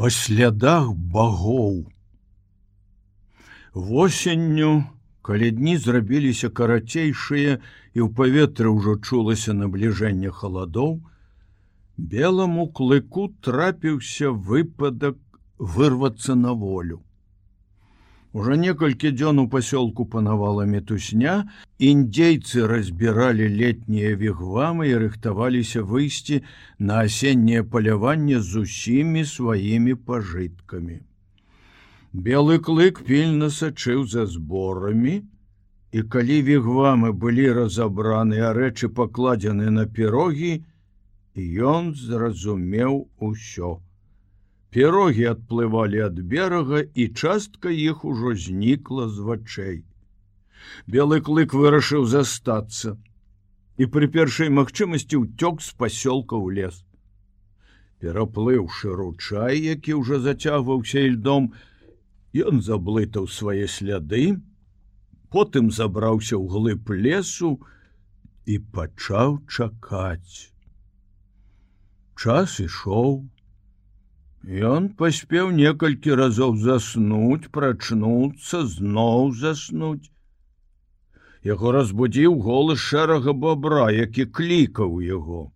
па слядах багоў. Восенню, калі дні зрабіліся карацейшыя і ў паветры ўжо чулася набліжэнне халадоў, белому клыку трапіўся выпадак вырвацца на волю. Ужо некалькі дзён у пасёлку панавала метусня, індзейцы разбіралі летнія вігвамы і рыхтаваліся выйсці на асенняе паляванне з усімі сваімі пажыткамі. Белы клык пільна сачыў за зборамі, і калі вігвамы былі разабраны, а рэчы пакладзены на пірогі, ён зразумеў усё. Пірогі адплывалі ад берага і частка іх ужо знікла з вачэй. Белы клык вырашыў застацца і пры першай магчымасці ўцёк з пасёлка ў лес. Пераплыўшы ручай, які ўжо зацягваўся льдом, ён заблытаў свае сляды, потым забраўся ў глыб лесу і пачаў чакаць. Час ішоў, Ён паспеў некалькі разоў заснуць, прачнуцца, зноў заснуць. Яго разбудзіў голас шэрага бобра, які клікаў яго.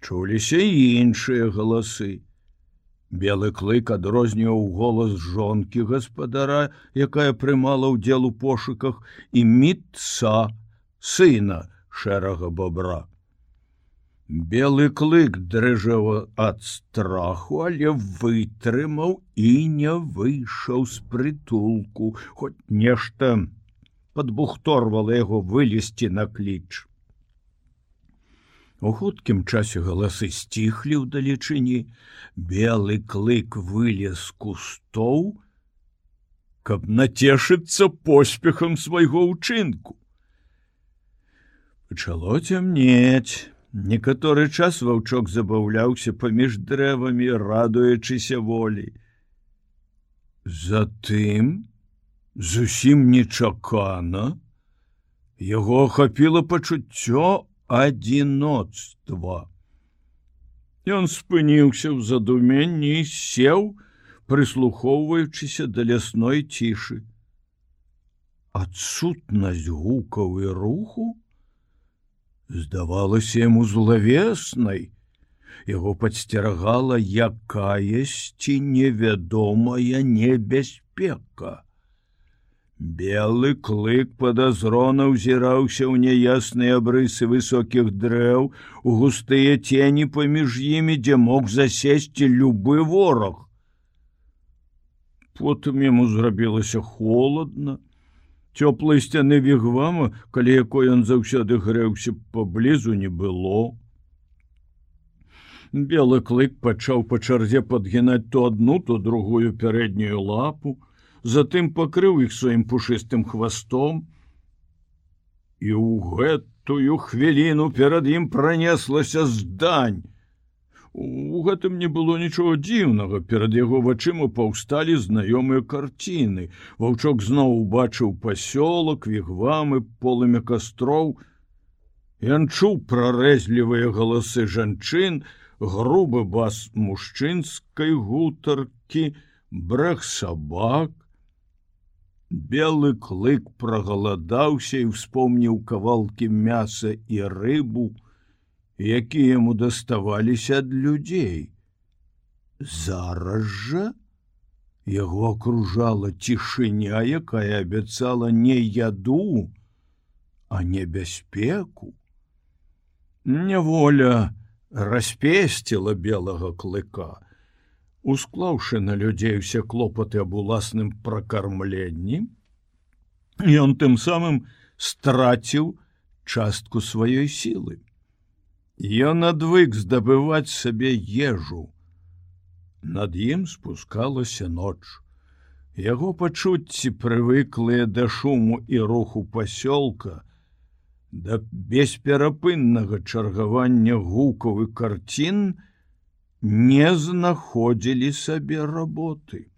Чуліся і іншыя галасы. Белы клык адрозніў голас жонкі гаспадара, якая прымала ўдзел у пошуках і мітца сына шэрага бобра. Белы клык дрыжаў ад страху, але вытрымаў і не выйшаў з прытулку, хоць нешта падбухторвала яго вылезці на кліч. У хуткім часе галасы сціхлі ў далечыні, белы клык вылез кустоў, каб нацешыцца поспехам свайго ўчынку. Пачало цямнець. Некаторы час ваўчок забаўляўся паміж дрэвамі, радуючыся волі. Затым, зусім нечакана, яго ахапіла пачуццё адзіноцтва. Ён спыніўся ў задуменні і сеў, прыслухоўваючыся да лясной цішы. Адсутнасць гукаў і руху, здавалася яму злавеснай. Яго падсцерагала якаясьці невядомая небяспека. Белы клык падазрона ўзіраўся ў няясныя абрысы высокіх дрэў, у густыя цені паміж імі, дзе мог засесці любы вораг. Потым яму зрабілася холодна, Цёплай сцяны вігвама, калі якой ён заўсёды грэўся паблізу не было. Белы клык пачаў па чарзе падгінаць то адну, то другую пярэднюю лапу, затым пакрыў іх сваім пушыстым хвастом. І ў гэтую хвіліну перад ім пранеслася здань. У гэтым не было нічого дзіўнага. Перад яго вачыма паўсталі знаёмыя карціны. Ваўчок зноў убачыў пасёлак вігвамы полымя кастроў. Ён чуў прарэзлівыя галасы жанчын грубы бас мужчынскай гутаркі брэх сабак. Белы клык прагаладаўся і успомніў кавалкі мяса і рыбу якія яму даставаліся ад людзей. Зараз жа яго акружала цішыня, якая абяцала не яду, а небяспеку. Няволя распесціла белага клыка, усклаўшы на людзей усе клопаты аб уласным пракармленні, ён тым самым страціў частку сваёй сілы. Ён адвык здабываць сабе ежу. Над ім спускалася ноч. Яго пачуцці прывыклыя да шуму і руху пасёлка, да бесперапыннага чаргавання гукаў і карцін не знаходзілі сабе работы.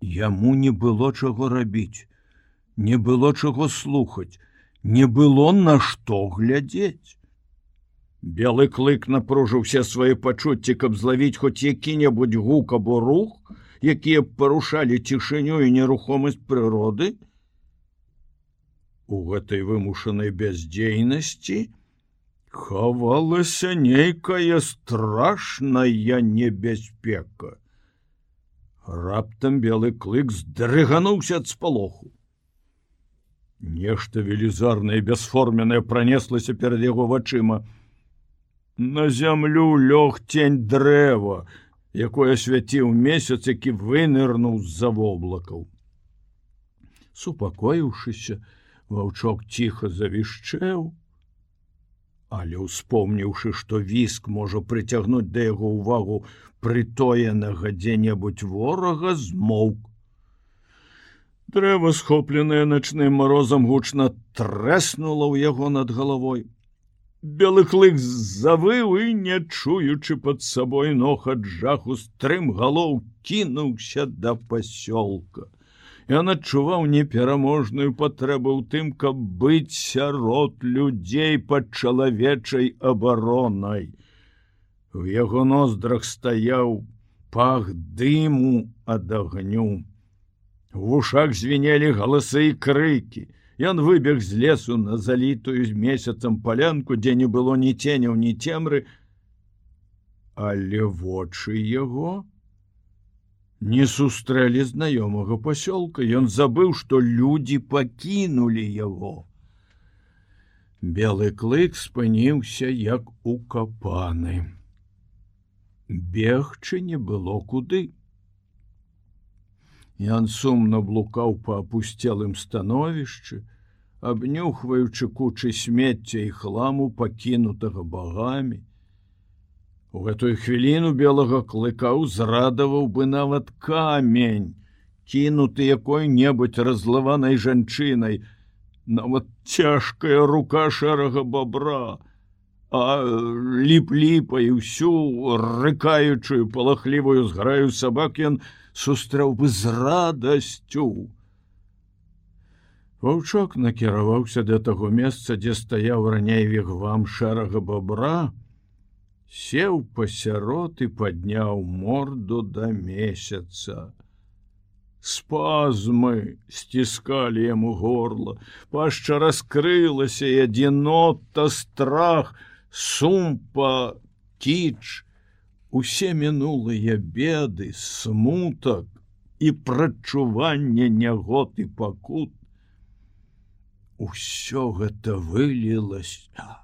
Яму не было чаго рабіць, не было чаго слухаць, не было на што глядзець. Белы клык напружыў усе свае пачуцці, каб злавіць хоць які-небудзь гук або рух, якія парушалі цішыню і нерухомасць прыроды. У гэтай вымушанай бяздзейнасці хавалася нейкая страшная небяспека. Раптам белы клык здрыгануўся ад спалоху. Нешта велізарнае бясформенае пранеслася перад яго вачыма, На зямлю лёг тень дрэва, якое свяціў месяц, які вынырнуў з-за воблакаў. Супакоіўшыся, ваўчок ціха завішчэў, але успомніўшы, што віск можа прыцягнуць да яго ўвагу прытоенага дзе-небудзь ворага змоўк. Дрэва, схопленае начным морозам гучна трэснула ў яго над галавой. Белы клык завыў і, не чуючы пад сабой ног ад жаху стрым галоў кінуўся да пасёлка. Ён адчуваў непераможную патрэбу ў тым, каб быць сярод людзей пад чалавечай абаронай. У яго ноздрах стаяў пах дыму ад агню. У вушах звенелі галасы і крыкі. Ён выбег з лесу на залітую з месяцам палянку, дзе не было ні ценяў, ні цемры, але вочы яго не сустрэлі знаёмага пасёлка. Ён забыў, што людзі пакінулі яго. Белы клык спыніўся як укапаны. Бегчы не было куды. Ян сумна блукаў па апусцелым становішчы, абнюхваючы кучы смецця і хламу пакінутага багамі. У гэтую хвіліну белага клыка ўзрадаваў бы нават камень, кінуты якой-небудзь разлаванай жанчынай, нават цяжкая рука шэрага бобра, а ліп-ліпа і ўсю рыкаючую палахлівую зграю сабак ён, сустрэў бы з радасцю. Ваўчок накіраваўся да таго месца, дзе стаяў раней вігвам шэрага бобра, сеў пасярод і падняў морду да месяца. Спазмы сціскалі яму горла, пашча раскрылася і адзінота страх, сумпа, кіч, усе мінулыя беды, смутак і прачуванне нягод і пакут. Усё гэта вылілася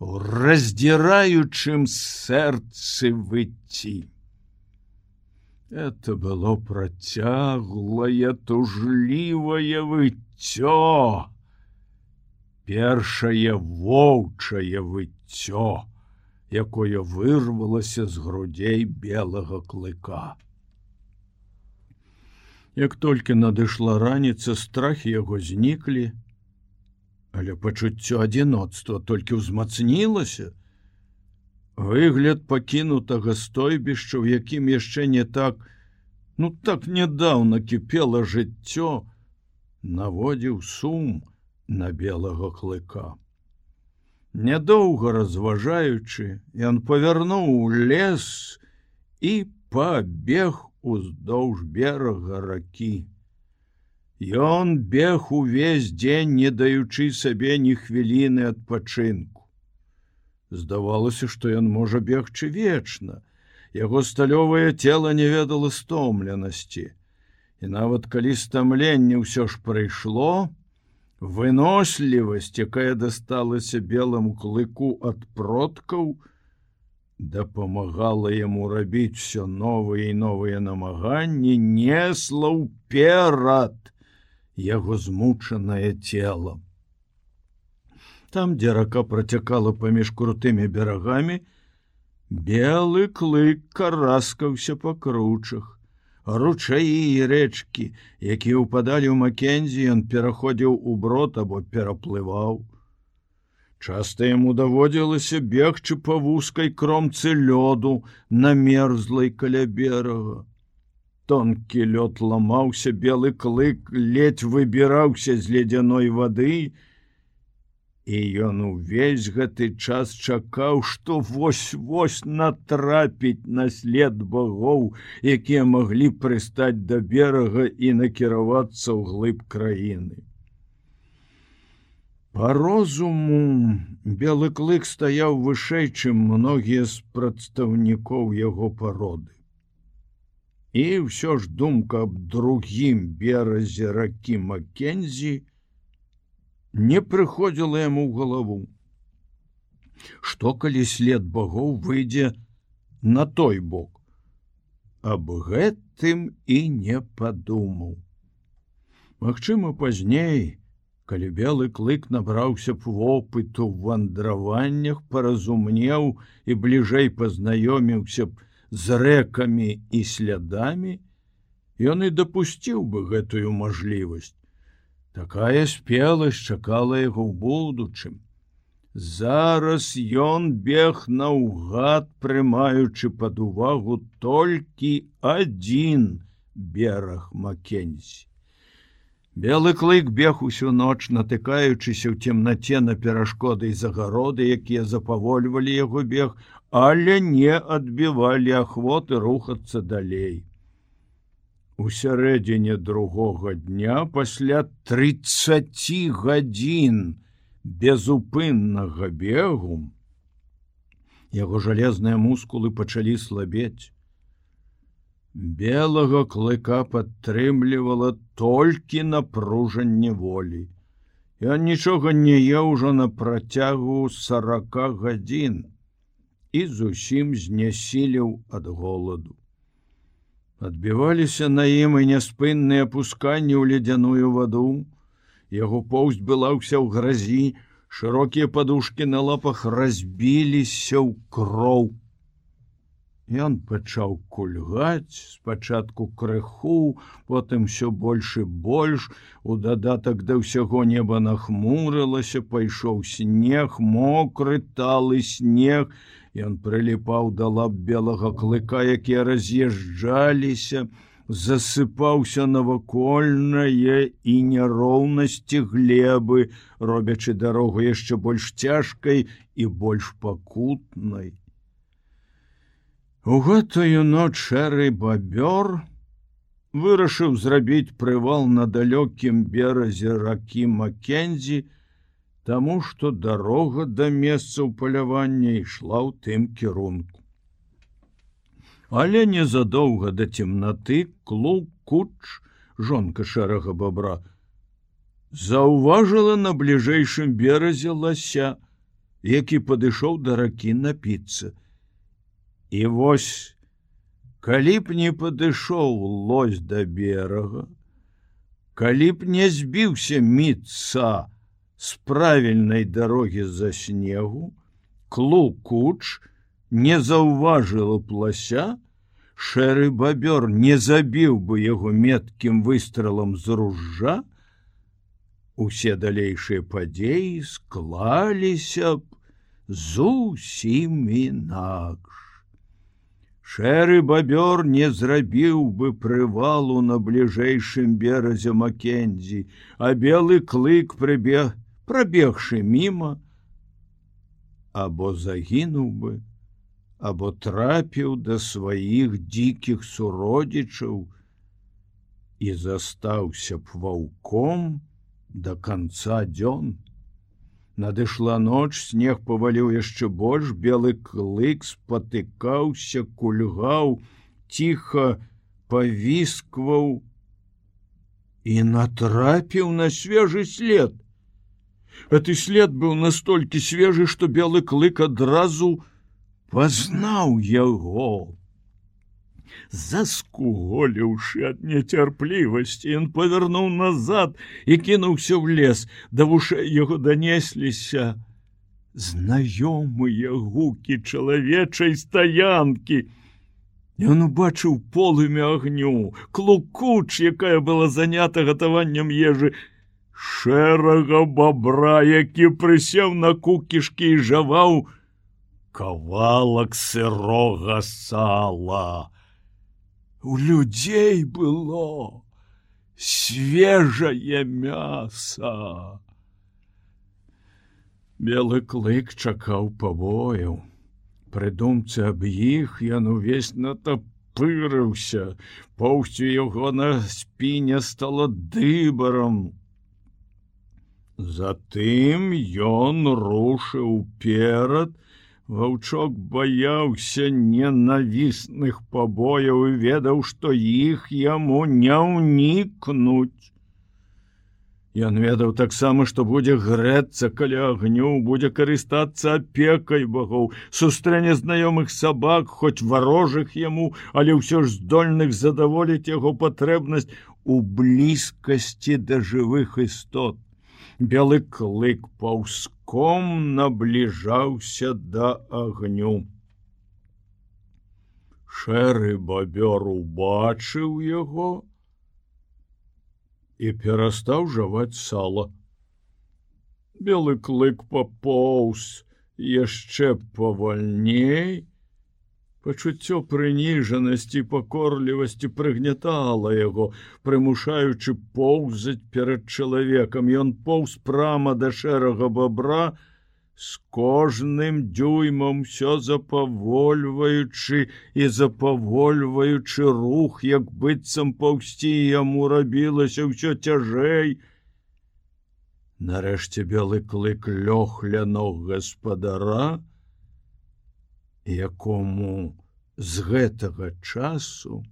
у раздзіраючым сэрцы выцці. Это было працяглае тужлівае выццё. Першае воўчае выццё якое вырвалася з грудзей белага клыка. Як толькі надышла раніца, страхі яго зніклі, але пачуццё адзіноцтва толькі ўзмацнілася. Выгляд пакінутага стойбішча, у якім яшчэ не так, ну так нядаўна кіпела жыццё, наводзіў сум на белага клыка. Нядоўга разважаючы, ён павярнуў у лес і пабег уздоўж берага ракі. Ён бег увесь дзень, не даючы сабе ні хвіліны адпачынку. Здавалася, што ён можа бегчы вечна. Яго сталёвае цело не ведала стомленасці. І нават калі стамленне ўсё ж прыйшло, вынослівасць, якая дасталася белому клыку ад продкаў, дапамагала яму рабіць все новыя і новыя намаганні, несла ўперад яго змучанае цело. Там, дзе рака працякала паміж крутымі берагамі, белы клык караскаўся па кручах ручаі і рэчкі, якія ўпадалі ў Макензі, ён пераходзіў у брод або пераплываў. Часта яму даводзілася бегчы па вузкай кромцы лёду на мерзлай каля берага. Тонкі лёд ламаўся белы клык, ледзь выбіраўся з ледзяной вады, І ён увесь гэты час чакаў, што вось-вось натрапіць на след багоў, якія маглі прыстаць да берага і накіравацца ў глыб краіны. Па розуму белы клык стаяў вышэй, чым многія з прадстаўнікоў яго пароды. І ўсё ж думка аб другім беразе ракі Маккензі, не прыходзіла яму ў галаву. Што калі след багоў выйдзе на той бок, Аб гэтым і не падумаў. Магчыма, пазней, калі белы клык набраўся б вопыту в вандраваннях, паразумнеў і бліжэй пазнаёміўся б з рэкамі і слядамі, ён і дапусціў бы гэтую мажлівасць. Такая спеласць чакала яго ў будучым. Зараз ён бег наўгад, прымаючы пад увагу толькі адзін бераг Макензі. Белы клык бег усю ноч, натыкаючыся ў цемнаце на перашкоды і загароды, якія запавольвалі яго бег, але не адбівалі ахвоты рухацца далей. У сярэдзіне другога дня пасля 30 гадзін безупыннага бегу яго жалезныя мускулы пачалі слабець. Белага клыка падтрымлівала толькі напружанне волі. Ён нічога не я ўжо на працягу 40 гадзін і зусім знясіліў ад голаду адбіваліся на ім і няспынныя апусканні ў ледзяную ваду. Яго поўсць была ўся ў гразі, шырокія падушки на лапах разбіліся ў кроў. Ён пачаў кульгаць спачатку крыху, потым все больш і больш, у дадатак да ўсяго неба нахмурылася, пайшоў снег, мокры талы снег, Ён прыліпаў да лап белага клыка, якія раз'язджаліся, засыпаўся навакольнае і няроўнасці глебы, робячы дарогу яшчэ больш цяжкай і больш пакутнай. У гэтую ноч шэры бабёр вырашыў зрабіць прывал на далёкім беразе ракі Маккензі, Таму што дарога да месцаў палявання ішла ў тым кірунку. Але незадоўга да цемнаты клуб куч жонка шэрага бабра заўважыла на бліжэйшым беразе лася, які падышоў да ракі напіцца. І вось, калі б не падышоў лось да берага, калі б не збіўся міца, с правільнай дарогі за снегу, клу куч не заўважыла плася, шэры бабёр не забіў бы яго меткім выстрелам з ружжа, Усе далейшыя падзеі склаліся б зусім інакш. Шэры бабёр не зрабіў бы прывалу на бліжэйшым беразе Макензі, а белы клык прыбег пробегши мимо або загінуў бы або трапіў да сваіх дзікіх суродзічаў і застаўся б ваўком до конца дзён. Надышла ноч снег паваліў яшчэ больш белы клык спатыкаўся кульгаў тихо павіскваў і натрапіў на свежий след Гэты след быў настолькі свежы, што белы клык адразу пазнаў яго. Заскуголіўшы ад нецярплівасці, ён павярнуў назад і кінуўся ў лес, да вушэй яго данесліся знаёмыя гукі чалавечай стаянкі. Ён убачыў полымя агню, клукуч, якая была занята гатаваннем ежы, шэрага бабра, які прысеў на кукішкі і жаваў кавалак сырога сала. У людзей было свежае мяса. Белы клык чакаў пабояў. Прыдумцы аб іх ён увесь натапырыўся, поўсцю яго на спіне стала дыбарам. Затым ён рушыў перад, Ваўчок баяўся ненавісных пабояў і ведаў, што іх яму не ўнікнуць. Ён ведаў таксама, што будзе грэцца каля агню, будзе карыстацца апекай багоў, сустрэне знаёмых сабак, хоць варожых яму, але ўсё ж здольных задаволіць яго патрэбнасць у блізкасці да жывых істот белы клык паўском набліжаўся да агню. Шэры бабёр убачыў яго і перастаў жаваць сала. Белы клык папоўз яшчэ павальней, Пачуццё прыніжанасці пакорлівасці прыгнятала яго, прымушаючы поўзаць перад чалавекам. Ён поўз прама да шэрага бабра, з кожным дзюймам усё запавольваючы і запавольваючы рух, як быццам паўсці яму рабілася ўсё цяжэй. Нарэшце белы клык лёг ля ног гаспадара, якому з гэтага часу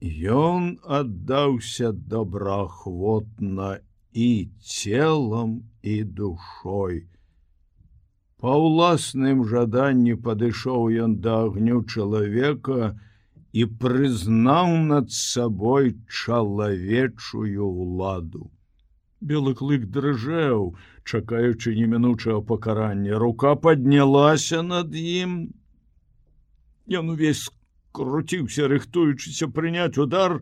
ён аддаўся добраахвотна і целам і душой. Па ўласным жаданні падышоў ён да агню чалавека і прызнаў над сабой чалавечую ўладу. Белы клык дрыжэў, чакаючы немінучага пакарання, рука паднялася над ім. Ён увесь круціўся, рыхтуючыся прыняць удар,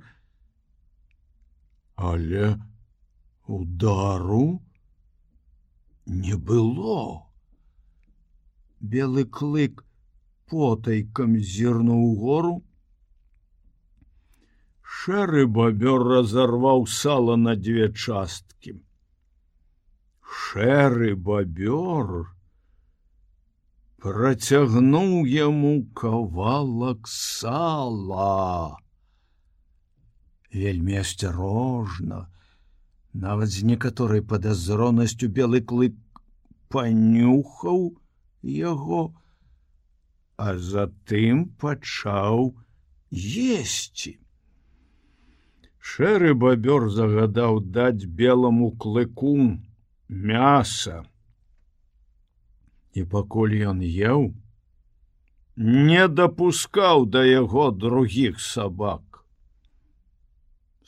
але удару не было. Белы клык потайкам зірнуў гору, шэры бабёр разарваў сала на дзве часткі. Шэры бабёр працягнуў яму кавалак сала. Вельмі асцярожна, нават з некаторай падазронасцю белы клык панюхаў яго, а затым пачаў есці. Шэры бабёр загадаў даць белому клыку мяса. І пакуль ён еў, не дапускаў да яго другіх сабак.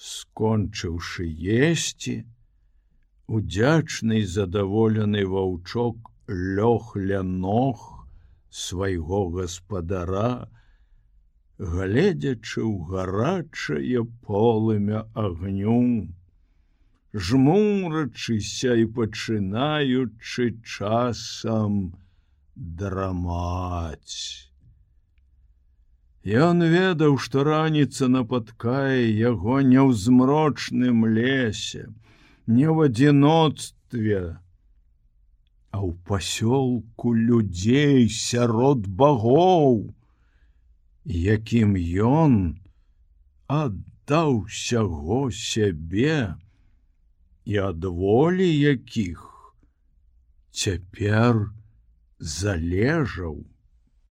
Скончыўшы есці, удзячны задаволены ваўчок лёг ля ног свайго гаспадара, гледзячы ў гарачае полымя агню, жмурачыся і пачынаючы часам драмаць. Ён ведаў, што раніца напаткае яго не ў змрочным лесе, не ў адзіноцтве, а ў пасёлку людзей сярод багоў якім ён аддаў сяго сябе і ад волі якіх цяпер залежаў.